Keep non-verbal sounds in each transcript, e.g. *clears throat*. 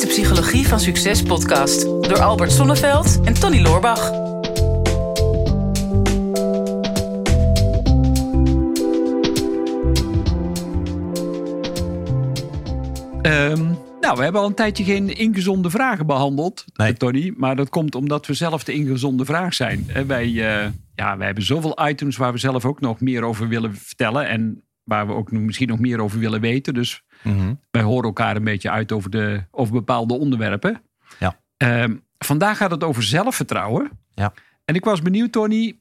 is de Psychologie van Succes podcast door Albert Sonneveld en Tony Loorbach. Ehm, nou, we hebben al een tijdje geen ingezonde vragen behandeld, Nee. Tony. Maar dat komt omdat we zelf de ingezonde vraag zijn. En wij, eh, ja, wij hebben zoveel items waar we zelf ook nog meer over willen vertellen. En waar we ook misschien nog meer over willen weten. Dus Mhm. wij horen elkaar een beetje uit over, de, over bepaalde onderwerpen. Ja. Ehm, vandaag gaat het over zelfvertrouwen. Ja. En ik was benieuwd, Tony.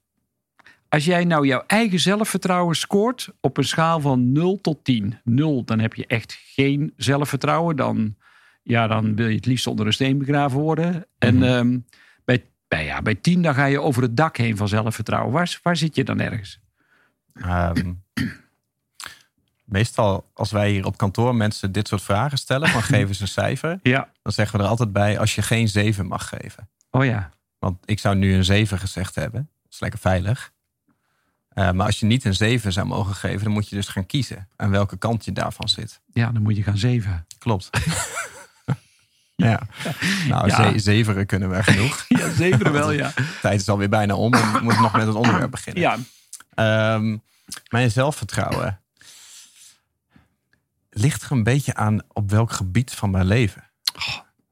Als jij nou jouw eigen zelfvertrouwen scoort op een schaal van 0 tot 10. 0, dan heb je echt geen zelfvertrouwen. Dan, ja, dan wil je het liefst onder een steen begraven worden. En Mhm. ehm, bij, bij, ja, bij 10 dan ga je over het dak heen van zelfvertrouwen. Waar, waar zit je dan ergens? Ehm, meestal als wij hier op kantoor mensen dit soort vragen stellen, van *laughs* geven ze een cijfer, Ja. dan zeggen we er altijd bij als je geen 7 mag geven. Oh ja. Want ik zou nu een 7 gezegd hebben. Dat is lekker veilig. Eh, maar als je niet een 7 zou mogen geven, dan moet je dus gaan kiezen aan welke kant je daarvan zit. Ja, dan moet je gaan zeven. Klopt. *laughs* ja. Nou, Ja. ze- zeveren kunnen we genoeg. *laughs* Ja, zeven wel, ja. De tijd is alweer bijna om en we moeten nog met het onderwerp beginnen. Ja, Ehm, mijn zelfvertrouwen ligt er een beetje aan op welk gebied van mijn leven.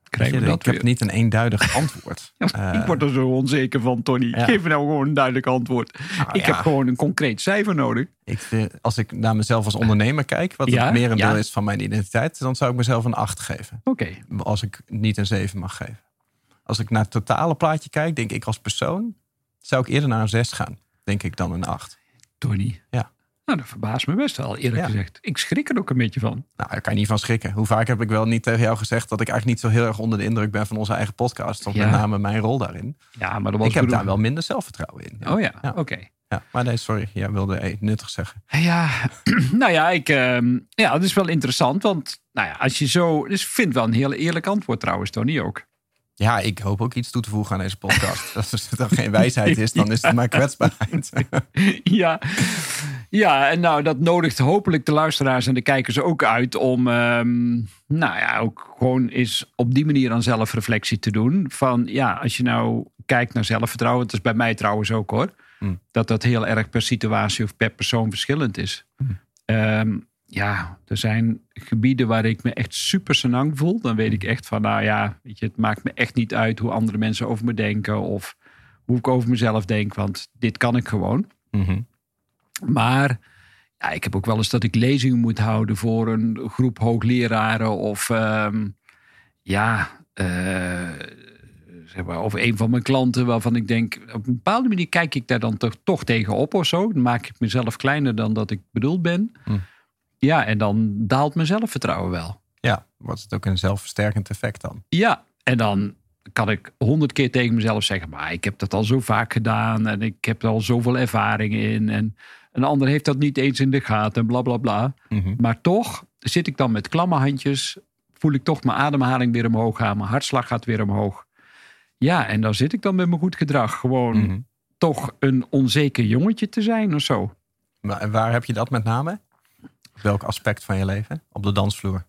je, dat ik heb niet een eenduidig *laughs* antwoord. Ja, Eh, ik word er zo onzeker van, Tony. ja. Geef nou gewoon een duidelijk antwoord. nou ik ja, heb gewoon een concreet cijfer nodig. ik vind- als ik naar mezelf als ondernemer kijk, wat Ja, het merendeel ja. is van mijn identiteit, dan zou ik mezelf een 8 geven. Oké. Als ik niet een 7 mag geven. Als ik naar het totale plaatje kijk, denk ik als persoon, zou ik eerder naar een 6 gaan, denk ik, dan een 8. Tony. Ja. Nou, dat verbaast me best wel, eerlijk Ja. gezegd. Ik schrik er ook een beetje van. Nou, daar kan je niet van schrikken. Hoe vaak heb ik wel niet tegen jou gezegd dat ik eigenlijk niet zo heel erg onder de indruk ben van onze eigen podcast. Of Ja. met name mijn rol daarin. Ja, maar dat was ik heb daar wel minder zelfvertrouwen in. Oh ja, oké. Ja, maar nee, sorry. Jij wilde nuttig zeggen. Ja, *clears throat* nou ja, ik, ehm, ja, dat is wel interessant. Want nou ja, als je zo... Dus ik vind het wel een heel eerlijk antwoord trouwens, Tony ook. Ja, ik hoop ook iets toe te voegen aan deze podcast. *laughs* Als het dan geen wijsheid is, dan is het maar kwetsbaarheid. *laughs* ja. Ja, en nou, dat nodigt hopelijk de luisteraars en de kijkers ook uit om, ehm, nou ja, ook gewoon eens op die manier aan zelfreflectie te doen. Van ja, als je nou kijkt naar zelfvertrouwen, dat is bij mij trouwens ook hoor, Hmm. dat dat heel erg per situatie of per persoon verschillend is. Ehm, ja, er zijn gebieden waar ik me echt super senang voel. Dan weet ik echt van, nou ja, weet je, het maakt me echt niet uit hoe andere mensen over me denken of hoe ik over mezelf denk, want dit kan ik gewoon. Mhm. Maar ja, ik heb ook wel eens dat ik lezingen moet houden voor een groep hoogleraren of ehm, ja, eh, zeg maar, of een van mijn klanten waarvan ik denk, op een bepaalde manier kijk ik daar dan toch, toch tegen op of zo. Dan maak ik mezelf kleiner dan dat ik bedoeld ben. Hm. Ja, en dan daalt mijn zelfvertrouwen wel. Ja, wordt het ook een zelfversterkend effect dan? Ja, en dan kan ik honderd keer tegen mezelf zeggen: Maar ik heb dat al zo vaak gedaan en ik heb er al zoveel ervaring in. En een ander heeft dat niet eens in de gaten en bla bla bla. Mhm. Maar toch zit ik dan met klamme handjes, voel ik toch mijn ademhaling weer omhoog gaan, mijn hartslag gaat weer omhoog. Ja, en dan zit ik dan met mijn goed gedrag gewoon Mhm. toch een onzeker jongetje te zijn of zo. En waar heb je dat met name? Welk aspect van je leven? Op de dansvloer.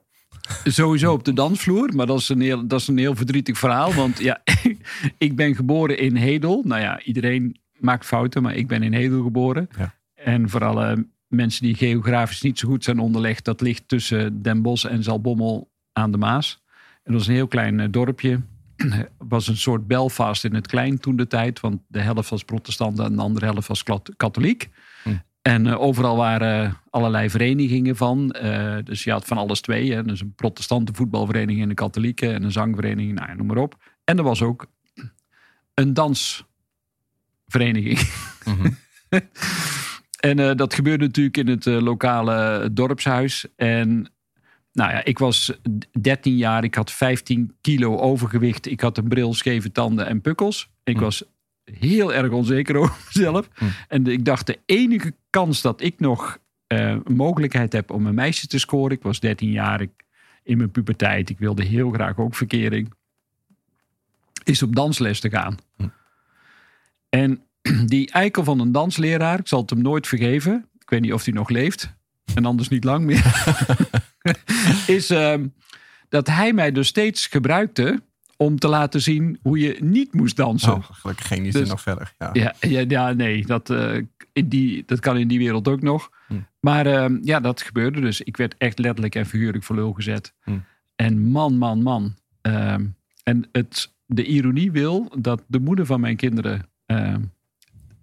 Sowieso op de dansvloer, maar dat is een heel, dat is een heel verdrietig verhaal. Want ja, *laughs* ik ben geboren in Hedel. Nou ja, iedereen maakt fouten, maar ik ben in Hedel geboren. Ja. En voor alle mensen die geografisch niet zo goed zijn onderlegd, dat ligt tussen Den Bosch en Zalbommel aan de Maas. En dat is een heel klein eh, dorpje. *clears throat* was een soort Belfast in het klein toen de tijd. Want de helft was protestant en de andere helft was katholiek. Hm. En eh, overal waren allerlei verenigingen van. Eh, dus je had van alles twee. Hè. Dus een protestante voetbalvereniging en een katholieke. En een zangvereniging, nou, noem maar op. En er was ook een dansvereniging. Mhm. *laughs* En eh, dat gebeurde natuurlijk in het eh, lokale dorpshuis. En nou ja, ik was 13 jaar. Ik had 15 kilo overgewicht. Ik had een bril, scheve tanden en pukkels. Ik Hm. was heel erg onzeker over *laughs* mezelf. Hm. En ik dacht, de enige kans dat ik nog eh, mogelijkheid heb om een meisje te scoren. Ik was 13 jaar ik, in mijn puberteit. Ik wilde heel graag ook verkering. Is op dansles te gaan. Hm. En *clears throat* die eikel van een dansleraar, ik zal het hem nooit vergeven. Ik weet niet of hij nog leeft. En anders niet lang meer. *laughs* is, ehm, dat hij mij dus steeds gebruikte om te laten zien hoe je niet moest dansen. Oh, gelukkig ging die zin Dus- nog verder. Ja. Ja, ja, ja, nee, dat, eh, in die, dat kan in die wereld ook nog. Hm. Maar eh, ja, dat gebeurde dus. Ik werd echt letterlijk en figuurlijk voor lul gezet. Hm. En man, man, man. Ehm, en het, de ironie wil dat de moeder van mijn kinderen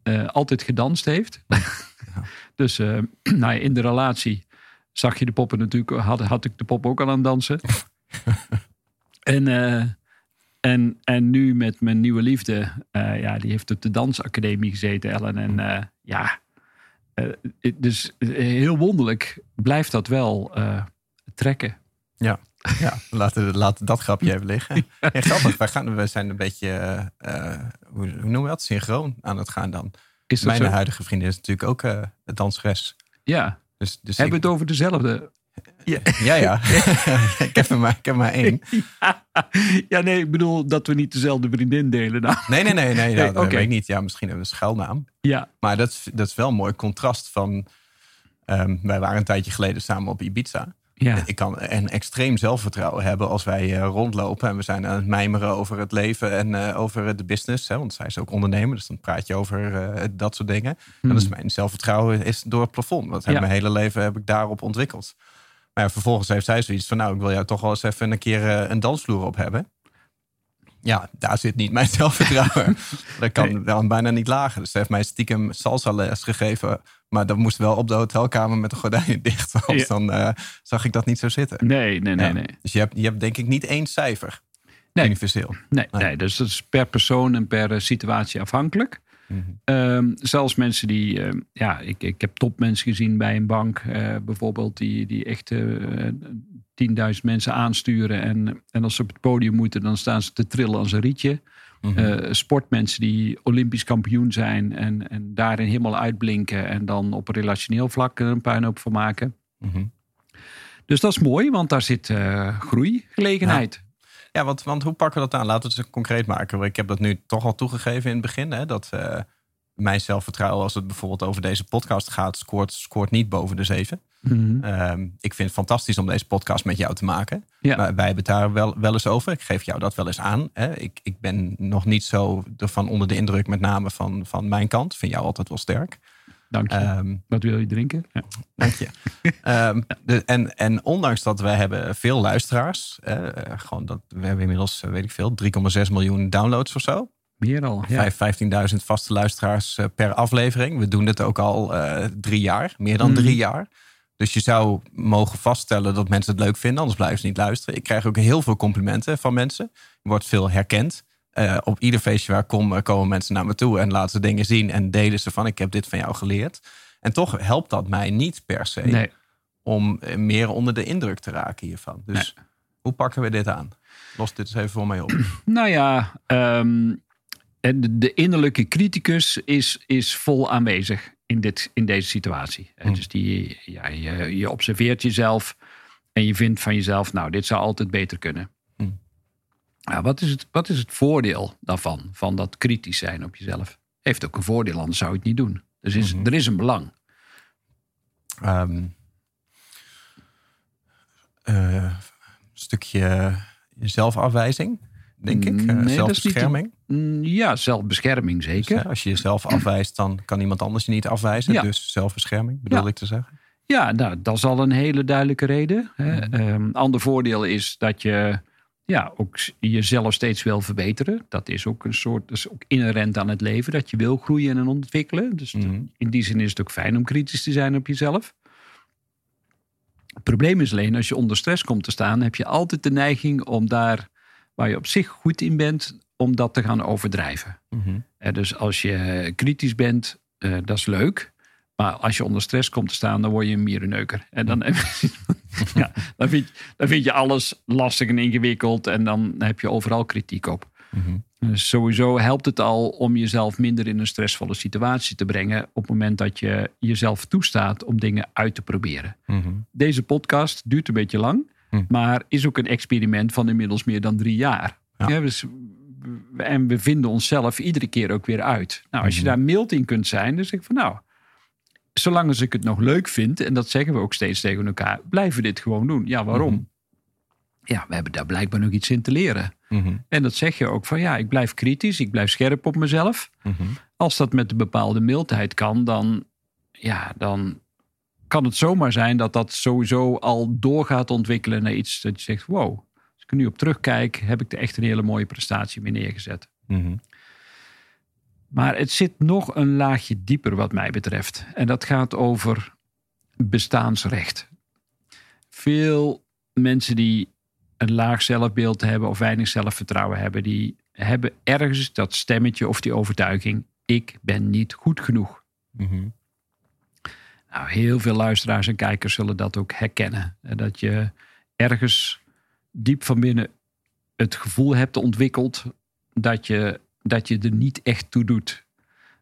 eh, altijd gedanst heeft. *laughs* dus eh, *clears throat* nou ja, in de relatie zag je de poppen natuurlijk, had, had ik de pop ook al aan het dansen. *laughs* en, eh, en, en nu met mijn nieuwe liefde, ja, die heeft op de dansacademie gezeten, Ellen. En eh, ja, dus heel wonderlijk blijft dat wel trekken. Ja, laten, we- laten we dat grapje even liggen. *laughs* Ja, grappig, wij, gaan, wij zijn een beetje, eh, eh, hoe, hoe noemen we dat, synchroon aan het gaan dan. Is Mijn zo? huidige vriendin is natuurlijk ook eh danseres. Ja. Dus, dus Hebben we ik, het over dezelfde? ja, ja, ja. *laughs* ik, heb er maar, ik heb maar één. *laughs* ja, nee, ik bedoel dat we niet dezelfde vriendin delen. Nou, Nee, nee, nee, nee, nou, dat weet ik niet. Ja, misschien hebben we een schuilnaam. ja, Maar dat, is- dat is wel een mooi contrast van... ehm, wij waren een tijdje geleden samen op Ibiza. Ja. Ik kan een extreem zelfvertrouwen hebben als wij eh, rondlopen en we zijn aan het mijmeren over het leven en eh, over de business. Hè, want zij is ook ondernemer, dus dan praat je over eh, dat soort dingen. En dus mijn zelfvertrouwen is door het plafond. Want Hmm. Ja. mijn hele leven heb ik daarop ontwikkeld. Maar ja, vervolgens heeft zij zoiets van, nou, ik wil jou toch wel eens even een keer een dansvloer op hebben. Ja, daar zit niet mijn *laughs* zelfvertrouwen. *laughs* dat kan Nee. dan bijna niet lager. Dus ze heeft mij stiekem salsa les gegeven. Maar dat moest wel op de hotelkamer met de gordijnen *laughs* dicht. Ja. dan eh, zag ik dat niet zo zitten. Nee, nee, nee, Ja. nee. Dus je hebt, je hebt denk ik niet één cijfer. Nee. Universeel. Nee, Nee. nee, dus dat is per persoon en per eh, situatie afhankelijk. Ehm, zelfs mensen die, ehm, ja, ik, ik heb topmensen gezien bij een bank eh, bijvoorbeeld, die, die echt 10.000 mensen aansturen. En, en als ze op het podium moeten, dan staan ze te trillen als een rietje. Mhm. Eh, sportmensen die Olympisch kampioen zijn en, en daarin helemaal uitblinken en dan op een relationeel vlak er een puinhoop van maken. Mhm. Dus dat is mooi, want daar zit eh groeigelegenheid. Ja, want, want hoe pakken we dat aan? Laten we het eens concreet maken. Ik heb dat nu toch al toegegeven in het begin. Hè, dat eh, mijn zelfvertrouwen, als het bijvoorbeeld over deze podcast gaat, scoort, scoort niet boven de zeven. Mhm. Ehm, ik vind het fantastisch om deze podcast met jou te maken. Ja. Maar wij hebben het daar wel, wel eens over. Ik geef jou dat wel eens aan. Hè. Ik, ik ben nog niet zo ervan onder de indruk, met name van, van mijn kant. Vind jou altijd wel sterk. Dank je. Ehm, Wat wil je drinken? Ja. Dank je. *laughs* Ehm, de, en, en ondanks dat wij hebben veel luisteraars. eh, gewoon dat, we hebben inmiddels, eh, weet ik veel, 3,6 miljoen downloads of zo. Meer al. Ja. Vijf- 15.000 vaste luisteraars eh, per aflevering. We doen dit ook al drie jaar, meer dan Mhm. drie jaar. Dus je zou mogen vaststellen dat mensen het leuk vinden, anders blijven ze niet luisteren. Ik krijg ook heel veel complimenten van mensen. Wordt veel herkend. Eh, op ieder feestje waar ik kom, eh, komen mensen naar me toe en laten ze dingen zien en delen ze van: ik heb dit van jou geleerd. En toch helpt dat mij niet per se Nee. om eh, meer onder de indruk te raken hiervan. Dus hoe pakken we dit aan? Los dit eens even voor mij op. *clears throat* Nou ja, en de, de innerlijke criticus is, is vol aanwezig in, dit, in deze situatie. Hmm. Dus die, ja, je, je observeert jezelf en je vindt van jezelf, nou, dit zou altijd beter kunnen. Hmm. Ja, wat, is het, wat is het voordeel daarvan, van dat kritisch zijn op jezelf? Heeft ook een voordeel, anders zou je het niet doen. Dus is, Mhm. er is een belang. Ehm eh, een stukje zelfafwijzing, denk ik. Nee, Eh, niet zelfbescherming. Mm, Ja, zelfbescherming zeker. als je jezelf afwijst, dan kan iemand anders je niet afwijzen. Ja. Dus zelfbescherming, bedoel Ja. ik te zeggen. Ja, nou, dat is al een hele duidelijke reden. Hè. Mhm. Ehm, ander voordeel is dat je ja, ook jezelf steeds wil verbeteren. Dat is ook een soort, dat is ook inherent aan het leven, dat je wil groeien en ontwikkelen. Dus Mhm. in die zin is het ook fijn om kritisch te zijn op jezelf. Het probleem is alleen, als je onder stress komt te staan, heb je altijd de neiging om daar, waar je op zich goed in bent, om dat te gaan overdrijven. Mhm. Dus als je kritisch bent, eh, dat is leuk. Maar als je onder stress komt te staan, dan word je een mierenneuker. En dan, *laughs* ja, dan, vind, dan vind je alles lastig en ingewikkeld. En dan heb je overal kritiek op. Mhm. Dus sowieso helpt het al om jezelf minder in een stressvolle situatie te brengen. op het moment dat je jezelf toestaat om dingen uit te proberen. Mhm. Deze podcast duurt een beetje lang, Hm. maar is ook een experiment van inmiddels meer dan drie jaar. Ja. Ja, dus, en we vinden onszelf iedere keer ook weer uit. Nou, als je Mhm. daar mild in kunt zijn, dan zeg ik van nou, zolang als ik het nog leuk vind, en dat zeggen we ook steeds tegen elkaar, blijven we dit gewoon doen. Ja, waarom? Mhm. Ja, we hebben daar blijkbaar nog iets in te leren. En dat zeg je ook van ja, ik blijf kritisch, ik blijf scherp op mezelf. Als dat met een bepaalde mildheid kan, dan, ja, dan kan het zomaar zijn dat dat sowieso al door gaat ontwikkelen naar iets dat je zegt: wow, als ik er nu op terugkijk, heb ik er echt een hele mooie prestatie mee neergezet. Mhm. Maar het zit nog een laagje dieper wat mij betreft. En dat gaat over bestaansrecht. Veel mensen die een laag zelfbeeld hebben of weinig zelfvertrouwen hebben, die hebben ergens dat stemmetje of die overtuiging: ik ben niet goed genoeg. Mhm. Nou, heel veel luisteraars en kijkers zullen dat ook herkennen. Eh, Dat je ergens diep van binnen het gevoel hebt ontwikkeld dat je, dat je er niet echt toe doet.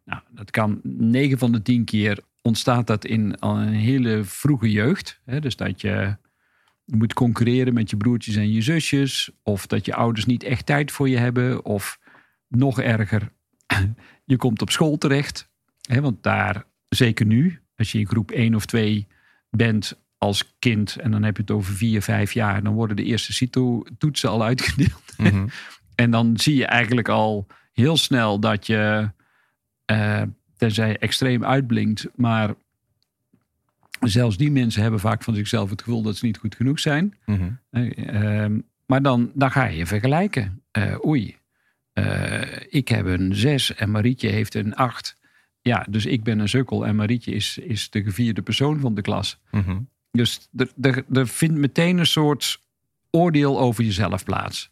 Nou, dat kan 9 van de 10 keer ontstaat dat in al een hele vroege jeugd. Dus dat je moet concurreren met je broertjes en je zusjes. Of dat je ouders niet echt tijd voor je hebben. Of nog erger, *clears throat* je komt op school terecht. Want daar, zeker nu, als je in groep 1 of 2 bent als kind... en dan heb je het over 4, 5 jaar... dan worden de eerste CITO-toetsen al uitgedeeld. Mhm. *laughs* En dan zie je eigenlijk al heel snel dat je, eh, tenzij je extreem uitblinkt, maar zelfs die mensen hebben vaak van zichzelf het gevoel dat ze niet goed genoeg zijn. Mhm. Eh, ehm, maar dan, dan ga je je vergelijken. Eh, oei, eh, ik heb een 6 en Marietje heeft een 8. Ja, dus ik ben een sukkel en Marietje is, is de gevierde persoon van de klas. Mhm. Dus er, vindt meteen een soort oordeel over jezelf plaats.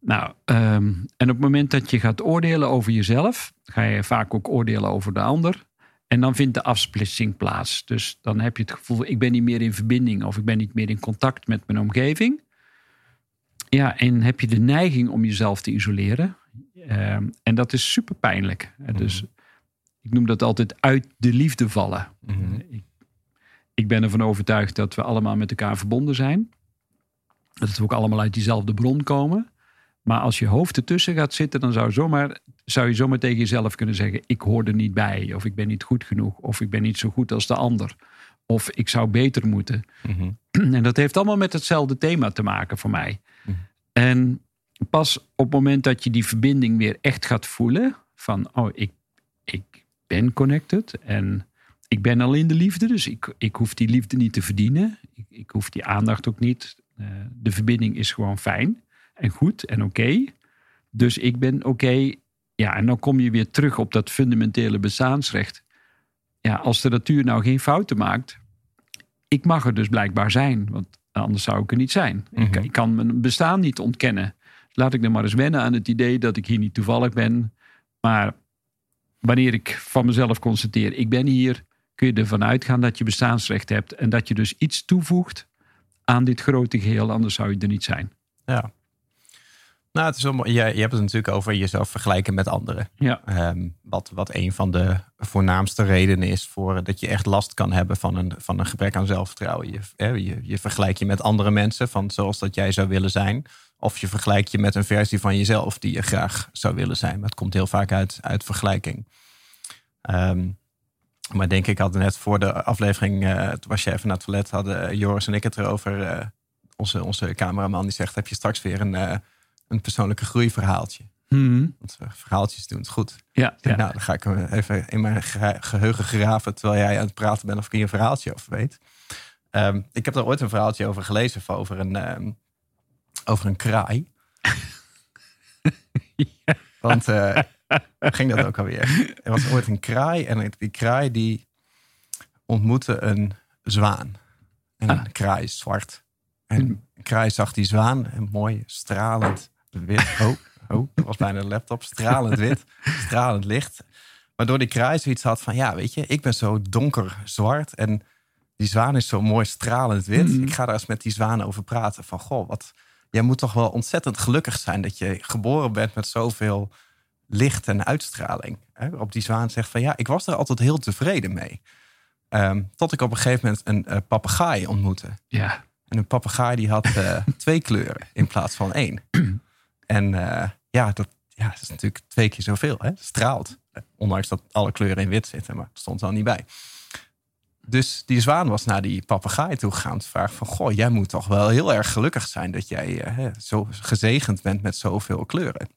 Nou, ehm, en op het moment dat je gaat oordelen over jezelf, ga je vaak ook oordelen over de ander. En dan vindt de afsplitsing plaats. Dus dan heb je het gevoel, ik ben niet meer in verbinding of ik ben niet meer in contact met mijn omgeving. Ja, en heb je de neiging om jezelf te isoleren. Ehm, en dat is super pijnlijk. Dus ik noem dat altijd uit de liefde vallen. Mhm. Ik, ik ben ervan overtuigd dat we allemaal met elkaar verbonden zijn. Dat we ook allemaal uit diezelfde bron komen. Maar als je hoofd ertussen gaat zitten, dan zou, zomaar, zou je zomaar tegen jezelf kunnen zeggen: Ik hoor er niet bij, of ik ben niet goed genoeg, of ik ben niet zo goed als de ander, of ik zou beter moeten. Mhm. *clears throat* En dat heeft allemaal met hetzelfde thema te maken voor mij. Mhm. En pas op het moment dat je die verbinding weer echt gaat voelen: van oh, ik, ik ben connected en ik ben al in de liefde, dus ik, ik hoef die liefde niet te verdienen. Ik, ik hoef die aandacht ook niet. Eh, de verbinding is gewoon fijn en goed en oké. Dus ik ben oké. Ja, en dan kom je weer terug op dat fundamentele bestaansrecht. Ja, als de natuur nou geen fouten maakt, ik mag er dus blijkbaar zijn, want anders zou ik er niet zijn. ik, Mhm. ik kan mijn bestaan niet ontkennen. Laat ik dan maar eens wennen aan het idee dat ik hier niet toevallig ben. Maar wanneer ik van mezelf constateer, ik ben hier, kun je ervan uitgaan dat je bestaansrecht hebt en dat je dus iets toevoegt aan dit grote geheel, anders zou je er niet zijn. Ja. Nou, het is mooi. Je, je hebt het natuurlijk over jezelf vergelijken met anderen. Ja, Ehm, wat, wat een van de voornaamste redenen is voor dat je echt last kan hebben van een, van een gebrek aan zelfvertrouwen. Je, je, je vergelijkt je met andere mensen van zoals dat jij zou willen zijn. Of je vergelijkt je met een versie van jezelf die je graag zou willen zijn. Het komt heel vaak uit, uit vergelijking. Ehm, maar denk ik hadden net voor de aflevering, eh, toen was je even naar het toilet, hadden Joris en ik het erover. eh, onze, onze cameraman die zegt, heb je straks weer een, eh, een persoonlijke groeiverhaaltje? Mhm. Want eh, verhaaltjes doen het goed. ja, Ik denk, ja. Nou, dan ga ik hem even in mijn ge- geheugen graven terwijl jij aan het praten bent of ik hier een verhaaltje over weet. Ehm, ik heb er ooit een verhaaltje over gelezen over een, ehm, over een kraai. *laughs* Want eh, ging dat ook alweer? Er was ooit een kraai en die kraai die ontmoette een zwaan. En een Ah. kraai is zwart. En een kraai zag die zwaan en mooi stralend wit. Oh, oh, dat was bijna de laptop. Stralend wit, stralend licht. Waardoor die kraai zoiets had van, ja, weet je, ik ben zo donker zwart en die zwaan is zo mooi stralend wit. Mhm. Ik ga daar eens met die zwaan over praten. Van, goh, wat, jij moet toch wel ontzettend gelukkig zijn dat je geboren bent met zoveel licht en uitstraling. Hè? Op die zwaan zegt van, ja, ik was er altijd heel tevreden mee. Ehm, tot ik op een gegeven moment een eh, papegaai ontmoette. ja. En een papegaai die had eh, *laughs* twee kleuren in plaats van één. En eh, ja, dat, ja, dat is natuurlijk twee keer zoveel. Hè? Het straalt. Ondanks dat alle kleuren in wit zitten, maar dat stond er al niet bij. Dus die zwaan was naar die papegaai toe gegaan te vragen van... goh, jij moet toch wel heel erg gelukkig zijn... dat jij eh, zo gezegend bent met zoveel kleuren.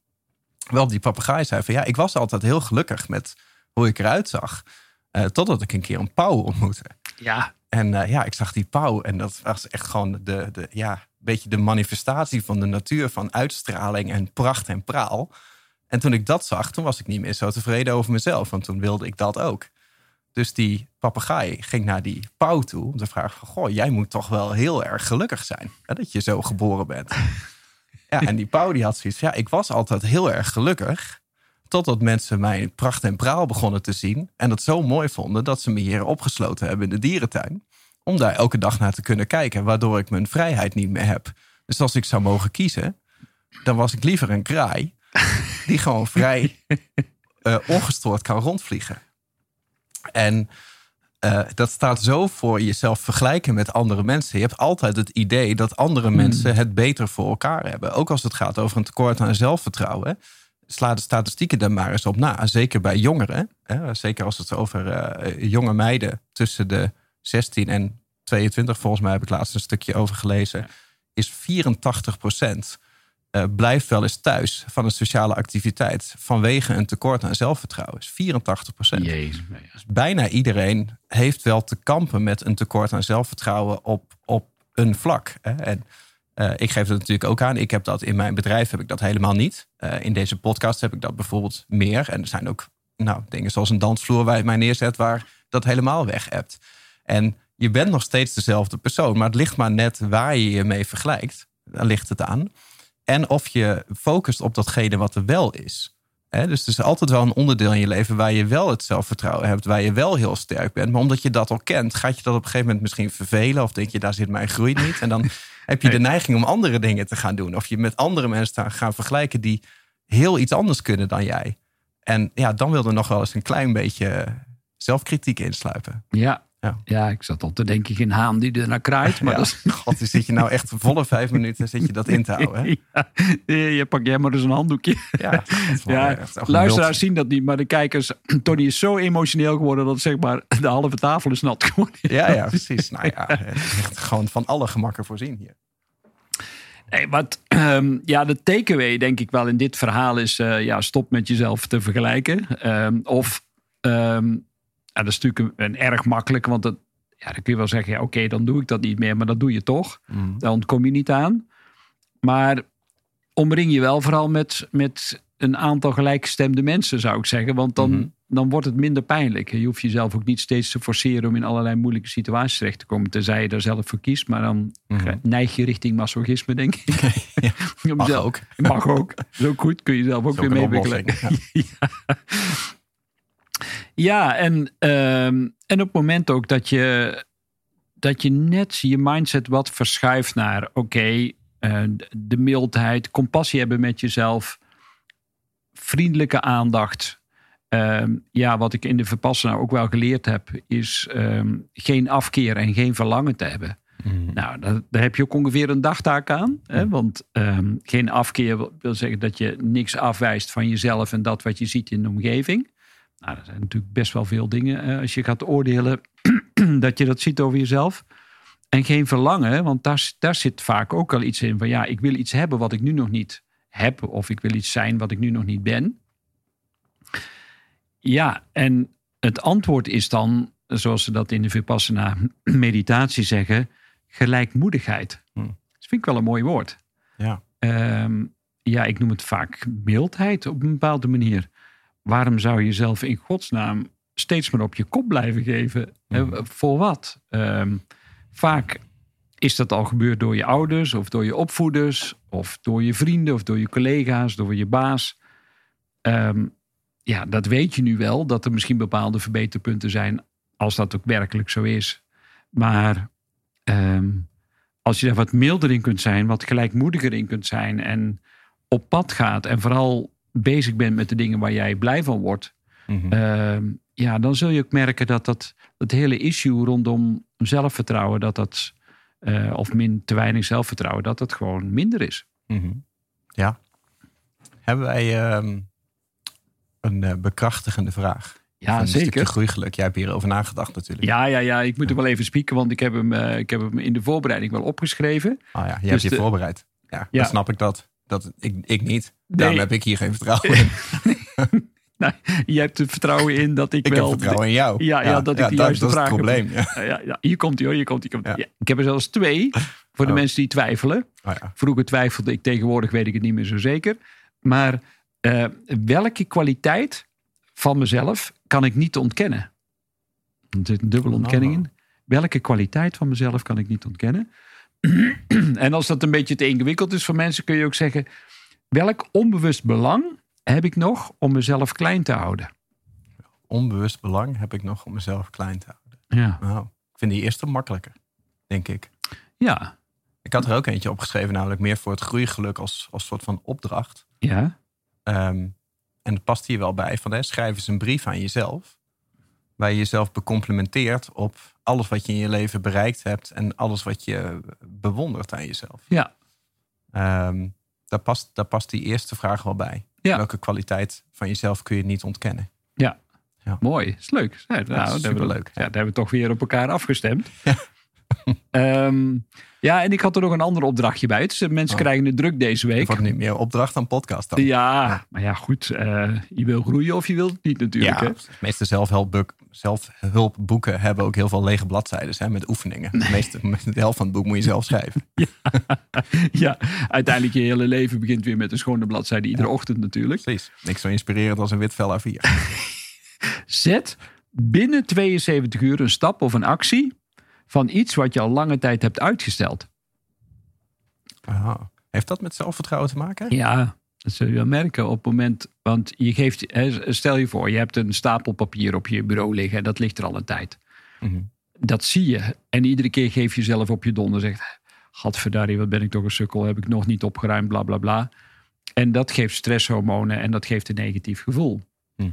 Wel, die papegaai zei van... ja, ik was altijd heel gelukkig met hoe ik eruit zag... Uh, totdat ik een keer een pauw ontmoette. Ja. En uh, ja, ik zag die pauw en dat was echt gewoon de, de, ja, beetje de manifestatie van de natuur... van uitstraling en pracht en praal. En toen ik dat zag, toen was ik niet meer zo tevreden over mezelf. Want toen wilde ik dat ook. Dus die papegaai ging naar die pauw toe om te vragen van... Goh, jij moet toch wel heel erg gelukkig zijn hè, dat je zo geboren bent. *laughs* ja, en die pauw die had zoiets ja, ik was altijd heel erg gelukkig... totdat mensen mijn pracht en praal begonnen te zien... en dat zo mooi vonden dat ze me hier opgesloten hebben in de dierentuin... om daar elke dag naar te kunnen kijken... waardoor ik mijn vrijheid niet meer heb. Dus als ik zou mogen kiezen, dan was ik liever een kraai... die gewoon vrij uh, *laughs* ongestoord kan rondvliegen. En uh, dat staat zo voor jezelf vergelijken met andere mensen. Je hebt altijd het idee dat andere Hmm. mensen het beter voor elkaar hebben. Ook als het gaat over een tekort aan zelfvertrouwen. Sla de statistieken daar maar eens op na. Zeker bij jongeren. Hè? Zeker als het over uh, jonge meiden tussen de 16 en 22, volgens mij heb ik laatst een stukje over gelezen, is 84 procent uh, blijft wel eens thuis van een sociale activiteit vanwege een tekort aan zelfvertrouwen. Is 84 procent. Dus bijna iedereen heeft wel te kampen met een tekort aan zelfvertrouwen op, op een vlak. Hè? En uh, ik geef het natuurlijk ook aan. Ik heb dat in mijn bedrijf heb ik dat helemaal niet. Uh, in deze podcast heb ik dat bijvoorbeeld meer. En er zijn ook nou, dingen zoals een dansvloer waar je mij neerzet, waar dat helemaal weg hebt. En je bent nog steeds dezelfde persoon, maar het ligt maar net waar je je mee vergelijkt. Daar ligt het aan. En of je focust op datgene wat er wel is. He, dus er is altijd wel een onderdeel in je leven waar je wel het zelfvertrouwen hebt, waar je wel heel sterk bent. Maar omdat je dat al kent, gaat je dat op een gegeven moment misschien vervelen. Of denk je, daar zit mijn groei niet. En dan *laughs* heb je de neiging om andere dingen te gaan doen. Of je met andere mensen te gaan vergelijken die heel iets anders kunnen dan jij. En ja, dan wil er nog wel eens een klein beetje zelfkritiek insluipen. Ja, ja. ja, ik zat al te denken, geen haan die er naar kraait. Maar ja. dat is... *laughs* God, dan zit je nou echt volle vijf minuten zit je dat in te houden. Hè? Ja, je pak jij maar eens een handdoekje. Ja, ja luisteraars zien dat niet, maar de kijkers... *clears throat* Tony is zo emotioneel geworden dat zeg maar de halve tafel is nat geworden. Ja, ja, *laughs* precies. Nou ja, echt gewoon van alle gemakken voorzien hier. Nee, wat, um, ja, de takeaway denk ik wel in dit verhaal is... Uh, ja, stop met jezelf te vergelijken. Um, of... Um, dat is natuurlijk een, een erg makkelijk, want dat, ja, dan kun je wel zeggen, ja, oké, okay, dan doe ik dat niet meer, maar dat doe je toch. Mm. Daar ontkom je niet aan. Maar omring je wel vooral met, met een aantal gelijkgestemde mensen, zou ik zeggen. Want dan, mm-hmm. dan wordt het minder pijnlijk. Je hoeft jezelf ook niet steeds te forceren om in allerlei moeilijke situaties terecht te komen. Tenzij je daar zelf voor kiest. Maar dan mm-hmm. neig je richting masochisme, denk ik. *laughs* ja, *laughs* mag zelf, ook. Mag ook. Zo goed kun je zelf ook weer meewikkelen. *laughs* Ja. ja. Ja, en, um, en op het moment ook dat je, dat je net je mindset wat verschuift naar oké, okay, uh, de mildheid, compassie hebben met jezelf, vriendelijke aandacht. Um, ja, wat ik in de Vipassana ook wel geleerd heb, is um, geen afkeer en geen verlangen te hebben. Mm. Nou, daar, daar, heb je ook ongeveer een dagtaak aan. Mm. Hè? Want um, geen afkeer wil, wil zeggen dat je niks afwijst van jezelf en dat wat je ziet in de omgeving. Nou, er zijn natuurlijk best wel veel dingen uh, als je gaat oordelen *clears throat* dat je dat ziet over jezelf. En geen verlangen, want daar, daar zit vaak ook al iets in van ja, ik wil iets hebben wat ik nu nog niet heb. Of ik wil iets zijn wat ik nu nog niet ben. Ja, en het antwoord is dan, zoals ze dat in de Vipassana *clears throat* meditatie zeggen, gelijkmoedigheid. Hm. Dat vind ik wel een mooi woord. Ja. Um, ja, ik noem het vaak mildheid op een bepaalde manier waarom zou je jezelf in godsnaam steeds maar op je kop blijven geven? Mm. Voor wat? Um, vaak is dat al gebeurd door je ouders of door je opvoeders of door je vrienden of door je collega's, door je baas. Um, ja, dat weet je nu wel, dat er misschien bepaalde verbeterpunten zijn als dat ook werkelijk zo is. Maar um, als je daar wat milder in kunt zijn, wat gelijkmoediger in kunt zijn en op pad gaat en vooral bezig bent met de dingen waar jij blij van wordt, mm-hmm. uh, ja, dan zul je ook merken dat dat, dat hele issue rondom zelfvertrouwen, dat dat, uh, of min te weinig zelfvertrouwen, dat dat gewoon minder is. Mm-hmm. Ja. Hebben wij um, een uh, bekrachtigende vraag? Ja, een zeker. groeigeluk. Jij hebt hierover nagedacht natuurlijk. Ja, ja, ja. Ik moet er wel even spieken, want ik heb hem, eh, ik heb hem in de voorbereiding wel opgeschreven. Oh ja, je Dus hebt je de- voorbereid. Ja, Ja. dan snap ik dat. Dat ik, ik niet. Daarom Nee. heb ik hier geen vertrouwen *laughs* in. Nou, je hebt er vertrouwen in dat ik, *laughs* Ik wel... heb vertrouwen in jou. Ja, ja, dat ik de juiste dat is het vraag probleem. Ja. Ja, hier komt hij hoor, hier komt hij. Ik heb er zelfs twee, voor de Oh. mensen die twijfelen. Oh ja. Vroeger twijfelde ik, tegenwoordig weet ik het niet meer zo zeker. Maar eh, welke kwaliteit van mezelf kan ik niet ontkennen? Er zit een dubbele ontkenning Oh. in. Welke kwaliteit van mezelf kan ik niet ontkennen? En als dat een beetje te ingewikkeld is voor mensen, kun je ook zeggen: welk onbewust belang heb ik nog om mezelf klein te houden? Onbewust belang heb ik nog om mezelf klein te houden. Ja. Nou, ik vind die eerste makkelijker, denk ik. Ja. Ik had er ook eentje opgeschreven, namelijk meer voor het groeigeluk als, als soort van opdracht. Ja. Ehm, en het past hier wel bij. Van, hè, schrijf eens een brief aan jezelf. Waar je jezelf becomplimenteert op alles wat je in je leven bereikt hebt. En alles wat je bewondert aan jezelf. Ja. Ehm, daar, past, daar past die eerste vraag wel bij. Ja. Welke kwaliteit van jezelf kun je niet ontkennen? Ja. Ja. Mooi, is leuk. Ja, nou, dat we- superleuk. Ja, daar hebben we toch weer op elkaar afgestemd. *laughs* Ehm, ja, en ik had er nog een ander opdrachtje bij. Dus de mensen Oh. krijgen het druk deze week. wordt niet meer opdracht dan podcast dan. Ja, maar ja, goed. eh, je wil groeien of je wilt het niet natuurlijk. Ja, Hè? de meeste zelfhulpboek- zelfhulpboeken hebben ook heel veel lege bladzijden hè, met oefeningen. De, meeste, de helft van het boek moet je zelf schrijven. *laughs* Ja, uiteindelijk je hele leven begint weer met een schone bladzijde iedere ochtend natuurlijk. Precies. Niks zo inspirerend als een wit vel A4. *laughs* Zet binnen 72 uur een stap of een actie van iets wat je al lange tijd hebt uitgesteld. Aha. Heeft dat met zelfvertrouwen te maken? Ja, dat zul je wel merken op het moment. Want je geeft, stel je voor, je hebt een stapel papier op je bureau liggen en dat ligt er al een tijd. Mhm. Dat zie je. En iedere keer geef je zelf op je donder. Zegt, gadverdarrie, wat ben ik toch een sukkel. Heb ik nog niet opgeruimd, bla bla bla. En dat geeft stresshormonen en dat geeft een negatief gevoel. Hm.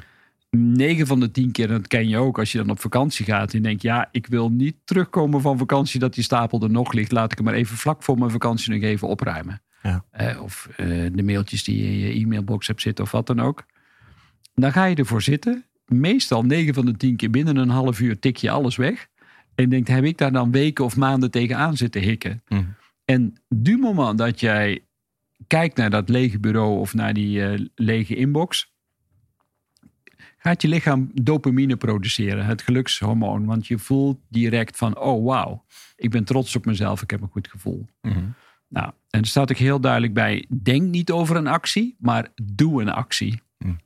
9 van de 10 keer, en dat ken je ook als je dan op vakantie gaat. En denkt, ja, ik wil niet terugkomen van vakantie dat die stapel er nog ligt. Laat ik hem maar even vlak voor mijn vakantie nog even opruimen. Ja. Of eh, de mailtjes die je in je e-mailbox hebt zitten of wat dan ook. Dan ga je ervoor zitten. Meestal 9 van de 10 keer binnen een half uur tik je alles weg. En denkt, heb ik daar dan weken of maanden tegenaan zitten hikken? Mhm. En du moment dat jij kijkt naar dat lege bureau of naar die eh, lege inbox, gaat je lichaam dopamine produceren, het gelukshormoon. Want je voelt direct van, oh wauw, ik ben trots op mezelf, ik heb een goed gevoel. Mhm. Nou, en er staat ook heel duidelijk bij: denk niet over een actie, maar doe een actie.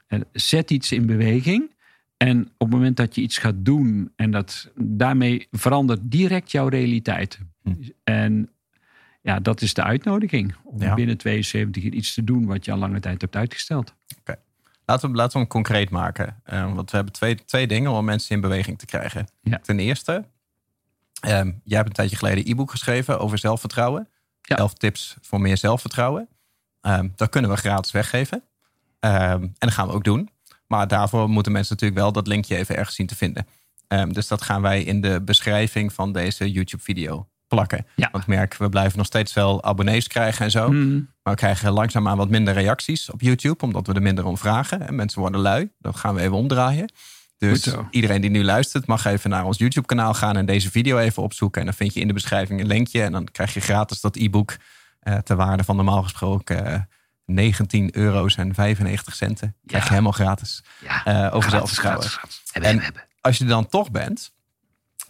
En zet iets in beweging. En op het moment dat je iets gaat doen en dat daarmee verandert direct jouw realiteit. Hmm. En ja, dat is de uitnodiging om Ja. binnen 72 uur iets te doen wat je al lange tijd hebt uitgesteld. Laten, we, laten we hem concreet maken. Eh, want we hebben twee, twee dingen om mensen in beweging te krijgen. Ja. Ten eerste, ehm, jij hebt een tijdje geleden een e-book geschreven over zelfvertrouwen. Ja. Elf tips voor meer zelfvertrouwen. Ehm, dat kunnen we gratis weggeven. Ehm, en dat gaan we ook doen. Maar daarvoor moeten mensen natuurlijk wel dat linkje even ergens zien te vinden. Ehm, dus dat gaan wij in de beschrijving van deze YouTube-video plakken. Ja. Want ik merk, we blijven nog steeds wel abonnees krijgen en zo. Hmm. Maar we krijgen langzaamaan wat minder reacties op YouTube, omdat we er minder om vragen. En mensen worden lui. Dat gaan we even omdraaien. Dus iedereen die nu luistert, mag even naar ons YouTube-kanaal gaan en deze video even opzoeken. En dan vind je in de beschrijving een linkje. En dan krijg je gratis dat e-book eh ter waarde van normaal gesproken eh 19 euro's en 95 centen. Krijg je Ja. helemaal gratis. Ja, Eh, over zelfvertrouwen. En-. Als je er dan toch bent,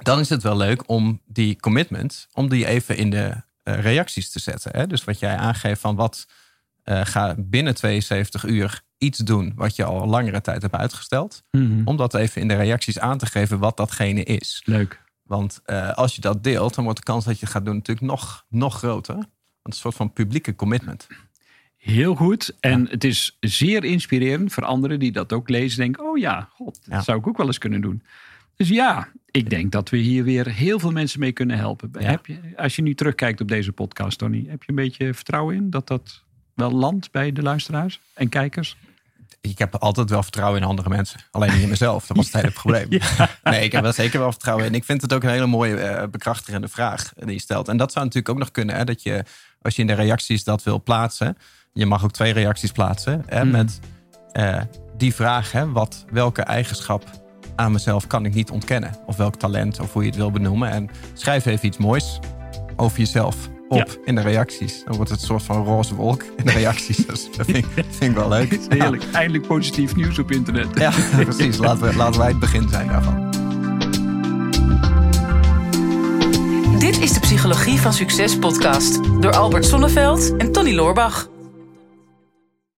dan is het wel leuk om die commitment, om die even in de reacties te zetten. Hè? Dus wat jij aangeeft van wat eh, ga binnen 72 uur iets doen wat je al langere tijd hebt uitgesteld. Mhm. Om dat even in de reacties aan te geven wat datgene is. Leuk. Want eh, als je dat deelt, dan wordt de kans dat je het gaat doen natuurlijk nog, nog groter. Want het is een soort van publieke commitment. Heel goed. En het is zeer inspirerend voor anderen die dat ook lezen. Denken, oh ja, god, dat Ja. zou ik ook wel eens kunnen doen. Dus ja, ik denk dat we hier weer heel veel mensen mee kunnen helpen. Ja. Heb je, als je nu terugkijkt op deze podcast, Tony, heb je een beetje vertrouwen in dat dat wel landt bij de luisteraars en kijkers? Ik heb altijd wel vertrouwen in andere mensen. Alleen niet in mezelf. Dat was het hele probleem. *laughs* Nee, ik heb er zeker wel vertrouwen in. Ik vind het ook een hele mooie eh, bekrachtigende vraag die je stelt. En dat zou natuurlijk ook nog kunnen. Hè, dat je, als je in de reacties dat wil plaatsen. Je mag ook twee reacties plaatsen. Hè, Mhm. Met eh, die vraag. Hè, wat, welke eigenschap aan mezelf kan ik niet ontkennen. Of welk talent, of hoe je het wil benoemen. En schrijf even iets moois over jezelf op in de reacties. Dan wordt het een soort van roze wolk in de reacties. Dus *laughs* dat vind ik, vind ik wel leuk. Heerlijk. Eindelijk positief nieuws op internet. Ja, precies. Laten, we, laten wij het begin zijn daarvan. Dit is de Psychologie van Succes podcast door Albert Sonneveld en Tony Loorbach.